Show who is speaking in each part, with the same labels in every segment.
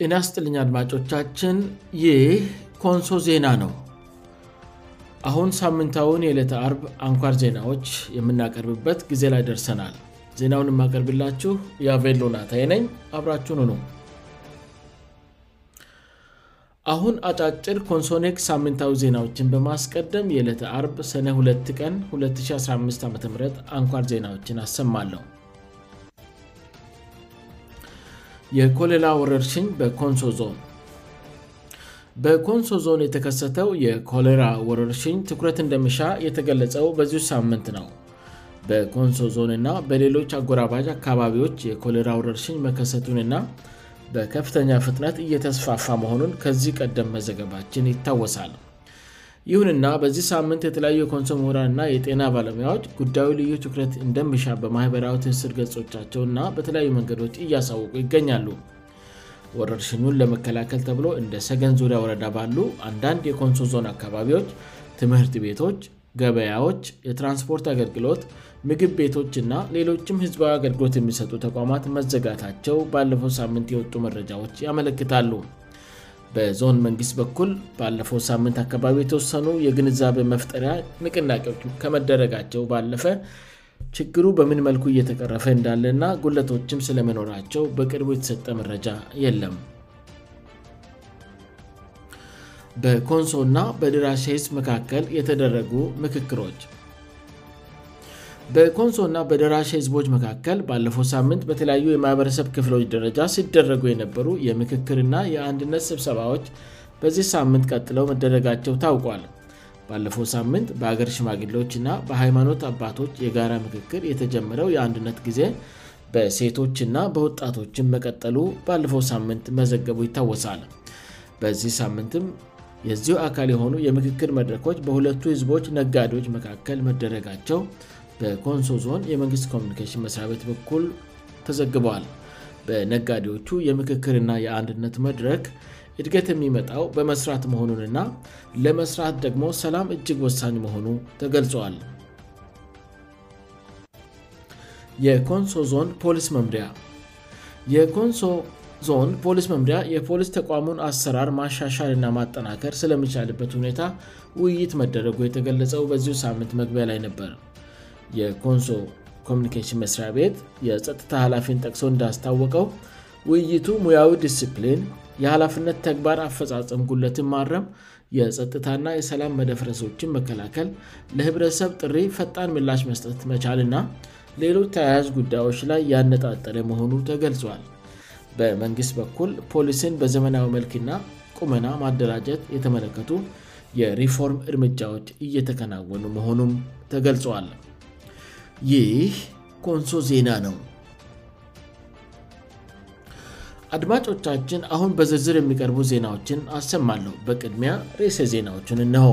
Speaker 1: እና አስጥልኛ አድማጮቻችን ይህ ኮንሶ ዜና ነው አሁን ሳምንታውን የዕለተ አርብ አንኳር ዜናዎች የምናቀርብበት ጊዜ ላይ ደርሰናል ዜናውን የማቀርብላችሁ የአቬሎናታይ ነኝ አብራችኑ ነ አሁን አጫጭር ኮንሶኔግ ሳምንታዊ ዜናዎችን በማስቀደም የዕለተ አር ሰነ 2 ቀን 215 ዓም አንኳር ዜናዎችን አሰማለሁ የኮሌራ ወረርሽኝ በኮንሶ ዞን በኮንሶ ዞን የተከሰተው የኮሌራ ወረርሽኝ ትኩረት እንደሚሻ የተገለጸው በዚሁ ሳምንት ነው በኮንሶ ዞንእና በሌሎች አጎራባዥ አካባቢዎች የኮሌራ ወረርሽኝ መከሰቱን ና በከፍተኛ ፍጥነት እየተስፋፋ መሆኑን ከዚህ ቀደም መዘገባችን ይታወሳል ይሁንና በዚህ ሳምንት የተለያዩ የኮንሶ ምሁራንእና የጤና ባለሙያዎች ጉዳዩ ልዩ ትኩረት እንደሚሻ በማኅበራዊ ትስር ገጾቻቸውእና በተለያዩ መንገዶች እያሳውቁ ይገኛሉ ወረርሽኑን ለመከላከል ተብሎ እንደ ሰገን ዙሪያ ወረዳ ባሉ አንዳንድ የኮንሶ ዞን አካባቢዎች ትምህርት ቤቶች ገበያዎች የትራንስፖርት አገልግሎት ምግብ ቤቶች እና ሌሎችም ህዝባዊ አገልግሎት የሚሰጡ ተቋማት መዘጋታቸው ባለፈው ሳምንት የወጡ መረጃዎች ያመለክታሉ በዞን መንግስት በኩል ባለፈው ሳምንት አካባቢ የተወሰኑ የግንዛቤ መፍጠሪያ ምቅናቄዎች ከመደረጋቸው ባለፈ ችግሩ በምን መልኩ እየተቀረፈ እንዳለና ጉለቶችም ስለመኖራቸው በቅርቡ የተሰጠ መረጃ የለም በኮንሶ ና በድራሴዝ መካከል የተደረጉ ምክክሮች በኮንሶእና በደራሸ ህዝቦች መካከል ባለፈው ሳምንት በተለያዩ የማኅበረሰብ ክፍሎች ደረጃ ሲደረጉ የነበሩ የምክክርና የአንድነት ስብሰባዎች በዚህ ሳምንት ቀጥለው መደረጋቸው ታውቋል ባለፈው ሳምንት በአገር ሽማግሎች ና በሃይማኖት አባቶች የጋራ ምክክር የተጀመረው የአንድነት ጊዜ በሴቶችና በወጣቶችም መቀጠሉ ባለፈው ሳምንት መዘገቡ ይታወሳል በዚህ ሳምንትም የዚሁ አካል የሆኑ የምክክር መድረኮች በሁለቱ ህዝቦች ነጋዴዎች መካከል መደረጋቸው በኮንሶ ዞን የመንግስት ኮሚኒሽን መስሪያቤት በኩል ተዘግበዋል በነጋዴዎቹ የምክክርና የአንድነት መድረክ እድገት የሚመጣው በመስራት መሆኑንና ለመስራት ደግሞ ሰላም እጅግ ወሳኝ መሆኑ ተገልጿዋል የንሶዞን ፖሊስ መምሪ የኮንሶ ዞን ፖሊስ መምሪያ የፖሊስ ተቋሙን አሰራር ማሻሻልና ማጠናከር ስለሚቻልበት ሁኔታ ውይይት መደረጉ የተገለጸው በዚሁ ሳምንት መግቢያ ላይ ነበር የኮንሶ ኮሚሽን መስሪያ ቤት የጸጥታ ኃላፊን ጠቅሶ እንዳስታወቀው ውይይቱ ሙያዊ ዲስፕሊን የኃላፍነት ተግባር አፈፃፀም ጉለትን ማድረም የጸጥታና የሰላም መደፍረሶችን መከላከል ለህብረተሰብ ጥሪ ፈጣን ምላሽ መስጠት መቻልና ሌሎች ተያያጅ ጉዳዮች ላይ ያነጣጠረ መሆኑ ተገልጿዋል በመንግሥት በኩል ፖሊስን በዘመናዊ መልክና ቁመና ማደራጀት የተመለከቱ የሪፎርም እርምጃዎች እየተከናወኑ መሆኑም ተገልጿል ይህ ኮንሶ ዜና ነው አድማጮቻችን አሁን በዝርዝር የሚቀርቡ ዜናዎችን አሰማለሁ በቅድሚያ ርእሰ ዜናዎችን እነሆ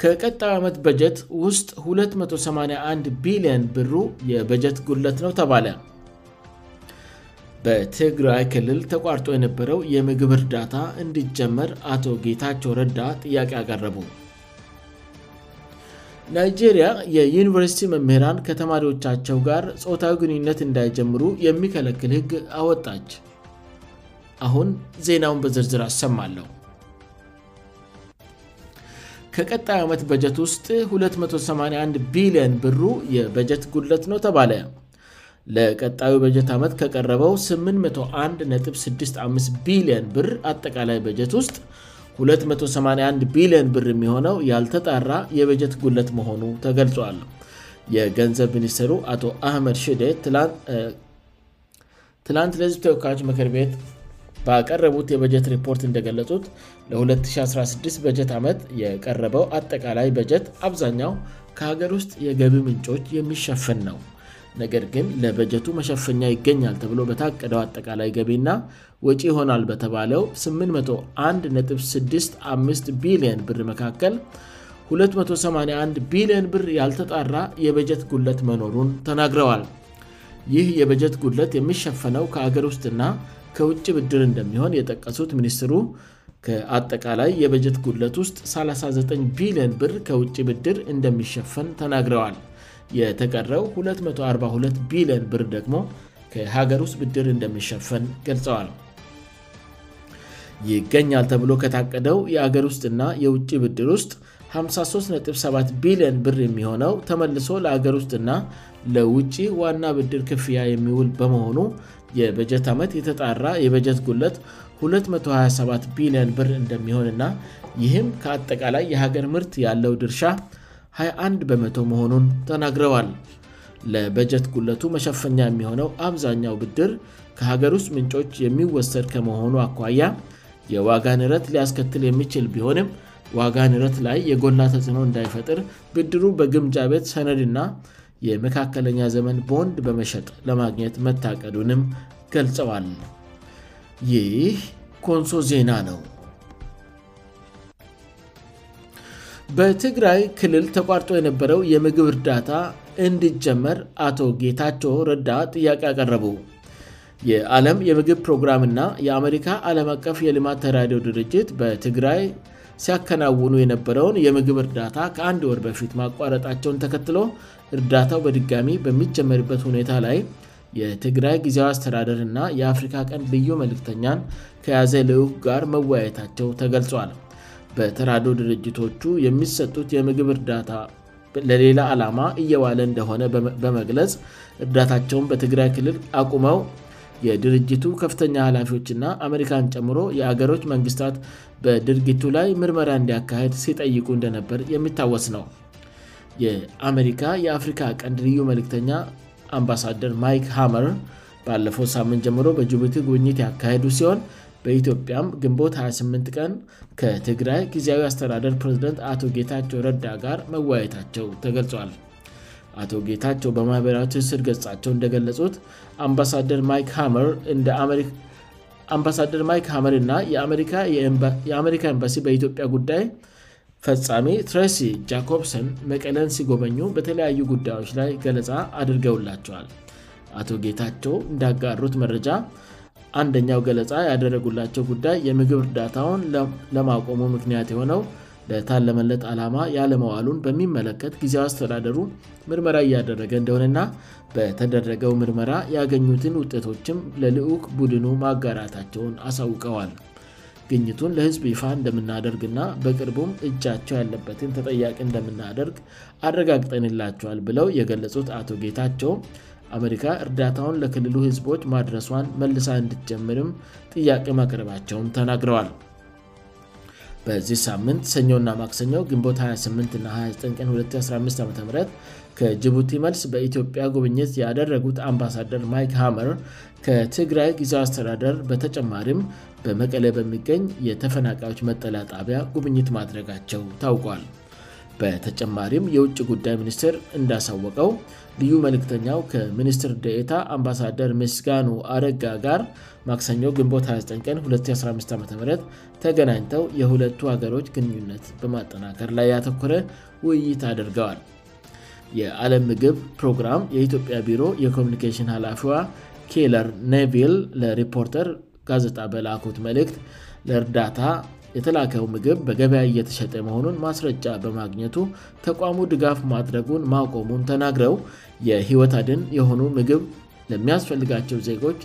Speaker 1: ከቀጣዩ ዓመት በጀት ውስጥ 281 ቢሊዮን ብሩ የበጀት ጉለት ነው ተባለ በትግራይ ክልል ተቋርጦ የነበረው የምግብ እርዳታ እንዲጀመር አቶ ጌታቸው ረዳ ጥያቄ ያቀረቡ ናይጄሪያ የዩኒቨርሲቲ መምሄራን ከተማሪዎቻቸው ጋር ፆታዊ ግንኙነት እንዳይጀምሩ የሚከለክል ህግ አወጣች አሁን ዜናውን በዝርዝር አሰማለሁ ከቀጣዩ ዓመት በጀት ውስጥ 281 ቢልየን ብሩ የበጀት ጉለት ነው ተባለያ ለቀጣዩ በጀት ዓመት ከቀረበው 8165 ቢሊየን ብር አጠቃላይ በጀት ውስጥ 281 ቢሊዮን ብር የሚሆነው ያልተጣራ የበጀት ጉለት መሆኑ ተገልጿል የገንዘብ ሚኒስትሩ አቶ አህመድ ሽደ ትላንት ለህዝብ ተወካዮች ምክር ቤት በቀረቡት የበጀት ሪፖርት እንደገለጹት ለ2016 በጀት ዓመት የቀረበው አጠቃላይ በጀት አብዛኛው ከሀገር ውስጥ የገቢ ምንጮች የሚሸፍን ነው ነገር ግን ለበጀቱ መሸፈኛ ይገኛል ተብሎ በታቀደው አጠቃላይ ገቢእና ወጪ ይሆናል በተባለው 8165 ቢልየን ብር መካከል 281 ቢልየን ብር ያልተጣራ የበጀት ጉለት መኖሩን ተናግረዋል ይህ የበጀት ጉለት የሚሸፈነው ከሀገር ውስጥና ከውጭ ብድር እንደሚሆን የጠቀሱት ሚኒስትሩ ከአጠቃላይ የበጀት ጉለት ውስጥ 39 ቢልየን ብር ከውጭ ብድር እንደሚሸፈን ተናግረዋል የተቀረው 242 ቢልየን ብር ደግሞ ከሀገር ውስጥ ብድር እንደሚሸፈን ገልጸዋል ይገኛል ተብሎ ከታቀደው የአገር ውስጥና የውጭ ብድር ውስጥ 537 ቢልዮን ብር የሚሆነው ተመልሶ ለአገር ውስጥና ለውጭ ዋና ብድር ክፍያ የሚውል በመሆኑ የበጀት ዓመት የተጣራ የበጀት ጉለት 227 ቢሊየን ብር እንደሚሆንእና ይህም ከአጠቃላይ የሀገር ምርት ያለው ድርሻ 21 በመ0 መሆኑን ተናግረዋል ለበጀት ጉለቱ መሸፈኛ የሚሆነው አብዛኛው ብድር ከሀገር ውስጥ ምንጮች የሚወሰድ ከመሆኑ አኳያ የዋጋንረት ሊያስከትል የሚችል ቢሆንም ዋጋን ረት ላይ የጎላ ተጽዕኖ እንዳይፈጥር ብድሩ በግምጃቤት ሰነድና የመካከለኛ ዘመን በወንድ በመሸጥ ለማግኘት መታቀዱንም ገልጸዋል ይህ ኮንሶ ዜና ነው በትግራይ ክልል ተቋርጦ የነበረው የምግብ እርዳታ እንዲጀመር አቶ ጌታቸ ረዳ ጥያቄ ያቀረቡ የዓለም የምግብ ፕሮግራምእና የአሜሪካ ዓለም አቀፍ የልማት ተራዲዮ ድርጅት በትግራይ ሲያከናውኑ የነበረውን የምግብ እርዳታ ከአንድ ወር በፊት ማቋረጣቸውን ተከትሎ እርዳታው በድጋሚ በሚጀመርበት ሁኔታ ላይ የትግራይ ጊዜዋ አስተዳደር ና የአፍሪካ ቀንድ ልዩ መልክተኛን ከያዘ ልውክ ጋር መወያየታቸው ተገልጿል በተራዶ ድርጅቶቹ የሚሰጡት የምግብ እርዳታ ለሌላ ዓላማ እየባለ እንደሆነ በመግለጽ እርዳታቸውን በትግራይ ክልል አቁመው የድርጅቱ ከፍተኛ ኃላፊዎችእና አሜሪካን ጨምሮ የአገሮች መንግሥታት በድርጊቱ ላይ ምርመራ እንዲያካሄድ ሲጠይቁ እንደነበር የሚታወስ ነው የአሜሪካ የአፍሪካ ቀንድ ልዩ መልክተኛ አምባሳደር ማይክ ሃመር ባለፈው ሳምንት ጀምሮ በጅቡቲ ጉብኝት ያካሄዱ ሲሆን በኢትዮጵያም ግንቦት 28 ቀን ከትግራይ ጊዜያዊ አስተዳደር ፕሬዝደንት አቶ ጌታቸው ረዳ ጋር መወየታቸው ተገልጿል አቶ ጌታቸው በማኅበራያዊ ትስር ገጻቸው እንደገለጹት አምባሳደር ማይክ ሃመር እና የአሜሪካ ኤምባሲ በኢትዮጵያ ጉዳይ ፈጻሜ ትሬሲ ጃኮፕሰን መቀለን ሲጎበኙ በተለያዩ ጉዳዮች ላይ ገለጻ አድርገውላቸዋል አቶ ጌታቸው እንዳጋሩት መረጃ አንደኛው ገለፃ ያደረጉላቸው ጉዳይ የምግብ እርዳታውን ለማቆሙ ምክንያት የሆነው ለታለመለት አላማ ያለመዋሉን በሚመለከት ጊዜው አስተዳደሩ ምርመራ እያደረገ እንደሆነና በተደረገው ምርመራ ያገኙትን ውጤቶችም ለልዑቅ ቡድኑ ማጋራታቸውን አሳውቀዋል ግኝቱን ለህዝብ ይፋ እንደምናደርግና በቅርቡም እጃቸው ያለበትን ተጠያቄ እንደምናደርግ አረጋግጠንላቸዋል ብለው የገለጹት አቶ ጌታቸው አሜሪካ እርዳታውን ለክልሉ ህዝቦች ማድረሷን መልሳን እንድትጀምርም ጥያቄ ማቅረባቸውን ተናግረዋል በዚህ ሳምንት ሰኞ እና ማክሰኞው ግንቦት 28ና 29 ን2015 ዓ ም ከጅቡቲ መልስ በኢትዮጵያ ጉብኝት ያደረጉት አምባሳደር ማይክ ሃመር ከትግራይ ጊዜው አስተዳደር በተጨማሪም በመቀለ በሚገኝ የተፈናቃዮች መጠላያ ጣቢያ ጉብኝት ማድረጋቸው ታውቋል በተጨማሪም የውጭ ጉዳይ ሚኒስቴር እንዳሳወቀው ልዩ መልእክተኛው ከሚኒስትር ደኤታ አምባሳደር ምስጋኑ አረጋ ጋር ማክሰኞ ግንቦት 29 ቀን 2015 ዓም ተገናኝተው የሁለቱ ሀገሮች ግንኙነት በማጠናከር ላይ ያተኩረ ውይይት አድርገዋል የዓለም ምግብ ፕሮግራም የኢትዮጵያ ቢሮ የኮሚኒኬሽን ኃላፊዋ ኬለር ነቪል ለሪፖርተር ጋዜጣ በላኩት መልእክት ለእርዳታ የተላከው ምግብ በገበያ እየተሸጠ መሆኑን ማስረጫ በማግኘቱ ተቋሙ ድጋፍ ማድረጉን ማቆሙን ተናግረው የህይወት አድን የሆኑ ምግብ ለሚያስፈልጋቸው ዜጎች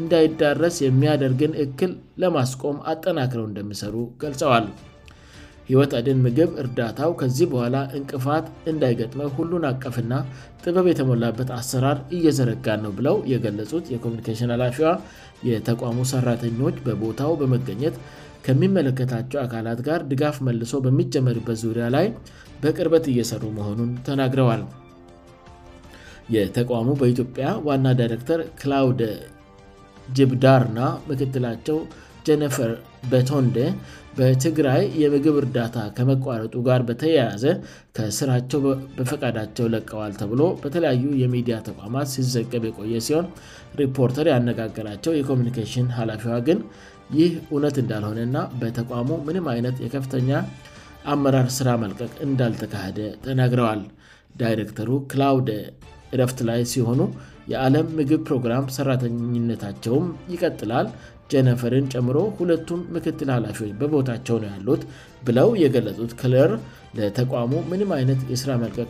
Speaker 1: እንዳይዳረስ የሚያደርግን እክል ለማስቆም አጠናክረው እንደሚሰሩ ገልጸዋል ህይወት አድን ምግብ እርዳታው ከዚህ በኋላ እንቅፋት እንዳይገጥመው ሁሉን አቀፍና ጥበብ የተሞላበት አሰራር እየዘረጋ ነው ብለው የገለጹት የኮኒኬሽን ኃላፊዋ የተቋሙ ሰራተኞች በቦታው በመገኘት ከሚመለከታቸው አካላት ጋር ድጋፍ መልሶ በሚጀመርበት ዙሪያ ላይ በቅርበት እየሰሩ መሆኑን ተናግረዋል የተቋሙ በኢትዮጵያ ዋና ዳይረክተር ክላውድ ጅብዳርና ምክትላቸው ጀነፈር በቶንዴ በትግራይ የምግብ እርዳታ ከመቋረጡ ጋር በተያያዘ ከስራቸው በፈቃዳቸው ለቀዋል ተብሎ በተለያዩ የሚዲያ ተቋማት ሲዘገብ የቆየ ሲሆን ሪፖርተር ያነጋገራቸው የኮሚኒኬሽን ሃላፊዋ ግን ይህ እውነት እንዳልሆነ ና በተቋሙ ምንም አይነት የከፍተኛ አመራር ሥራ መልቀቅ እንዳልተካሄደ ተናግረዋል ዳይሬክተሩ ክላውደ ረፍት ላይ ሲሆኑ የዓለም ምግብ ፕሮግራም ሠራተኝነታቸውም ይቀጥላል ጀነፈርን ጨምሮ ሁለቱም ምክትል ኃላፊዎች በቦታቸው ነው ያሉት ብለው የገለጹት ክለር ለተቋሙ ምንም አይነት የሥራ መልቀቅ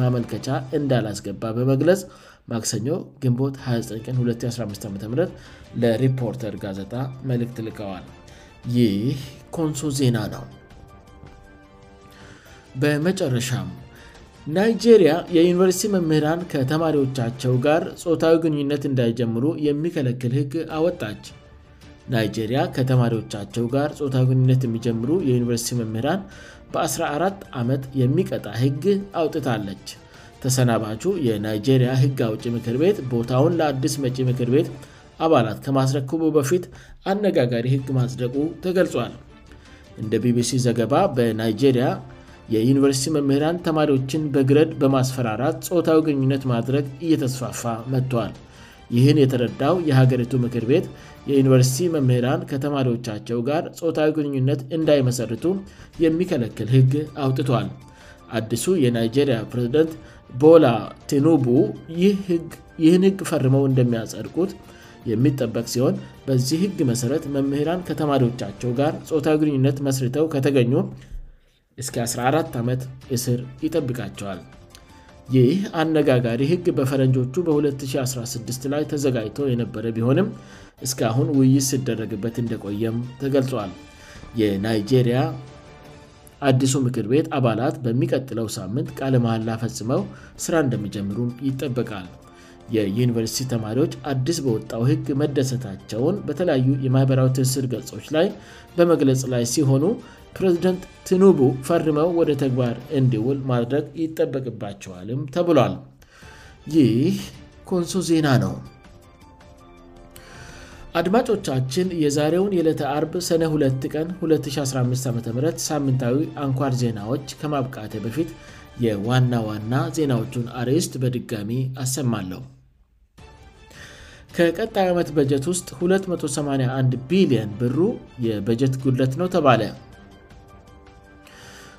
Speaker 1: ማመልከቻ እንዳላስገባ በመግለጽ ማክሰኞ ግንቦት 292015 ዓም ለሪፖርተር ጋዘጣ መልእክት ልቀዋል ይህ ኮንሶ ዜና ነው በመጨረሻም ናይጄሪያ የዩኒቨርስቲ መምህራን ከተማሪዎቻቸው ጋር ፆታዊ ግንኙነት እንዳይጀምሩ የሚከለክል ህግ አወጣች ናይጄሪያ ከተማሪዎቻቸው ጋር ፆታዊ ግንኙነት የሚጀምሩ የዩኒቨርስቲ መምህራን በ14 ዓመት የሚቀጣ ህግ አውጥታለች ተሰናባቹ የናይጄሪያ ህግ አውጭ ምክር ቤት ቦታውን ለአዲስ መጪ ምክር ቤት አባላት ከማስረክቦ በፊት አነጋጋሪ ህግ ማስደቁ ተገልጿል እንደ ቢቢሲ ዘገባ በናይጄሪያ የዩኒቨርሲቲ መምህራን ተማሪዎችን በግረድ በማስፈራራት ፆታዊ ግንኙነት ማድረግ እየተስፋፋ መጥቷል ይህን የተረዳው የሀገሪቱ ምክር ቤት የዩኒቨርሲቲ መምህራን ከተማሪዎቻቸው ጋር ፆታዊ ግንኙነት እንዳይመሰርቱ የሚከለክል ህግ አውጥቷል አዲሱ የናይጄሪያ ፕሬዝደንት ቦላ ቲኑቡ ይህን ህግ ፈርመው እንደሚያጸርቁት የሚጠበቅ ሲሆን በዚህ ህግ መሠረት መምሄራን ከተማሪዎቻቸው ጋር ፆታዊ ግንኙነት መስርተው ከተገኙ እስ 14 ዓመት እስር ይጠብቃቸዋል ይህ አነጋጋሪ ህግ በፈረንጆቹ በ2016 ላይ ተዘጋጅቶ የነበረ ቢሆንም እስካአሁን ውይይት ስደረግበት እንደቆየም ተገልጿዋል የናሪ አዲሱ ምክር ቤት አባላት በሚቀጥለው ሳምንት ቃለ መላ ፈጽመው ስራ እንደሚጀምሩም ይጠበቃል የዩኒቨርሲቲ ተማሪዎች አዲስ በወጣው ህግ መደሰታቸውን በተለያዩ የማኅበራዊ ትንስር ገጾች ላይ በመግለጽ ላይ ሲሆኑ ፕሬዝደንት ትኑቡ ፈርመው ወደ ተግባር እንዲውል ማድረግ ይጠበቅባቸዋልም ተብሏል ይህ ኮንሶ ዜና ነው አድማጮቻችን የዛሬውን የዕለተ አርብ ሰነ 2 ቀን 2015 ዓም ሳምንታዊ አንኳር ዜናዎች ከማብቃቴ በፊት የዋና ዋና ዜናዎቹን አርስጥ በድጋሚ አሰማለሁ ከቀጣዩ ዓመት በጀት ውስጥ 281 ቢልየን ብሩ የበጀት ጉለት ነው ተባለ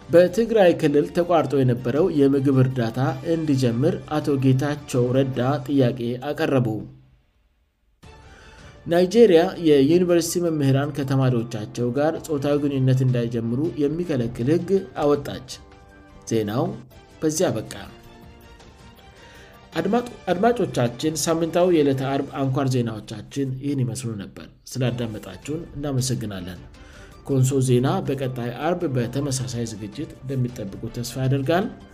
Speaker 1: በትግራይ ክልል ተቋርጦ የነበረው የምግብ እርዳታ እንዲጀምር አቶ ጌታቸው ረዳ ጥያቄ አቀረቡ ናይጄሪያ የዩኒቨርሲቲ መምህራን ከተማሪዎቻቸው ጋር ፆታዊ ግንኙነት እንዳይጀምሩ የሚከለክል ህግ አወጣች ዜናው በዚያ በቃ አድማጮቻችን ሳምንታዊ የዕለተ አርብ አንኳር ዜናዎቻችን ይህን ይመስሉ ነበር ስላዳመጣችሁን እናመሰግናለን ኮንሶ ዜና በቀጣይ አርብ በተመሳሳይ ዝግጅት እንደሚጠብቁ ተስፋ ያደርጋል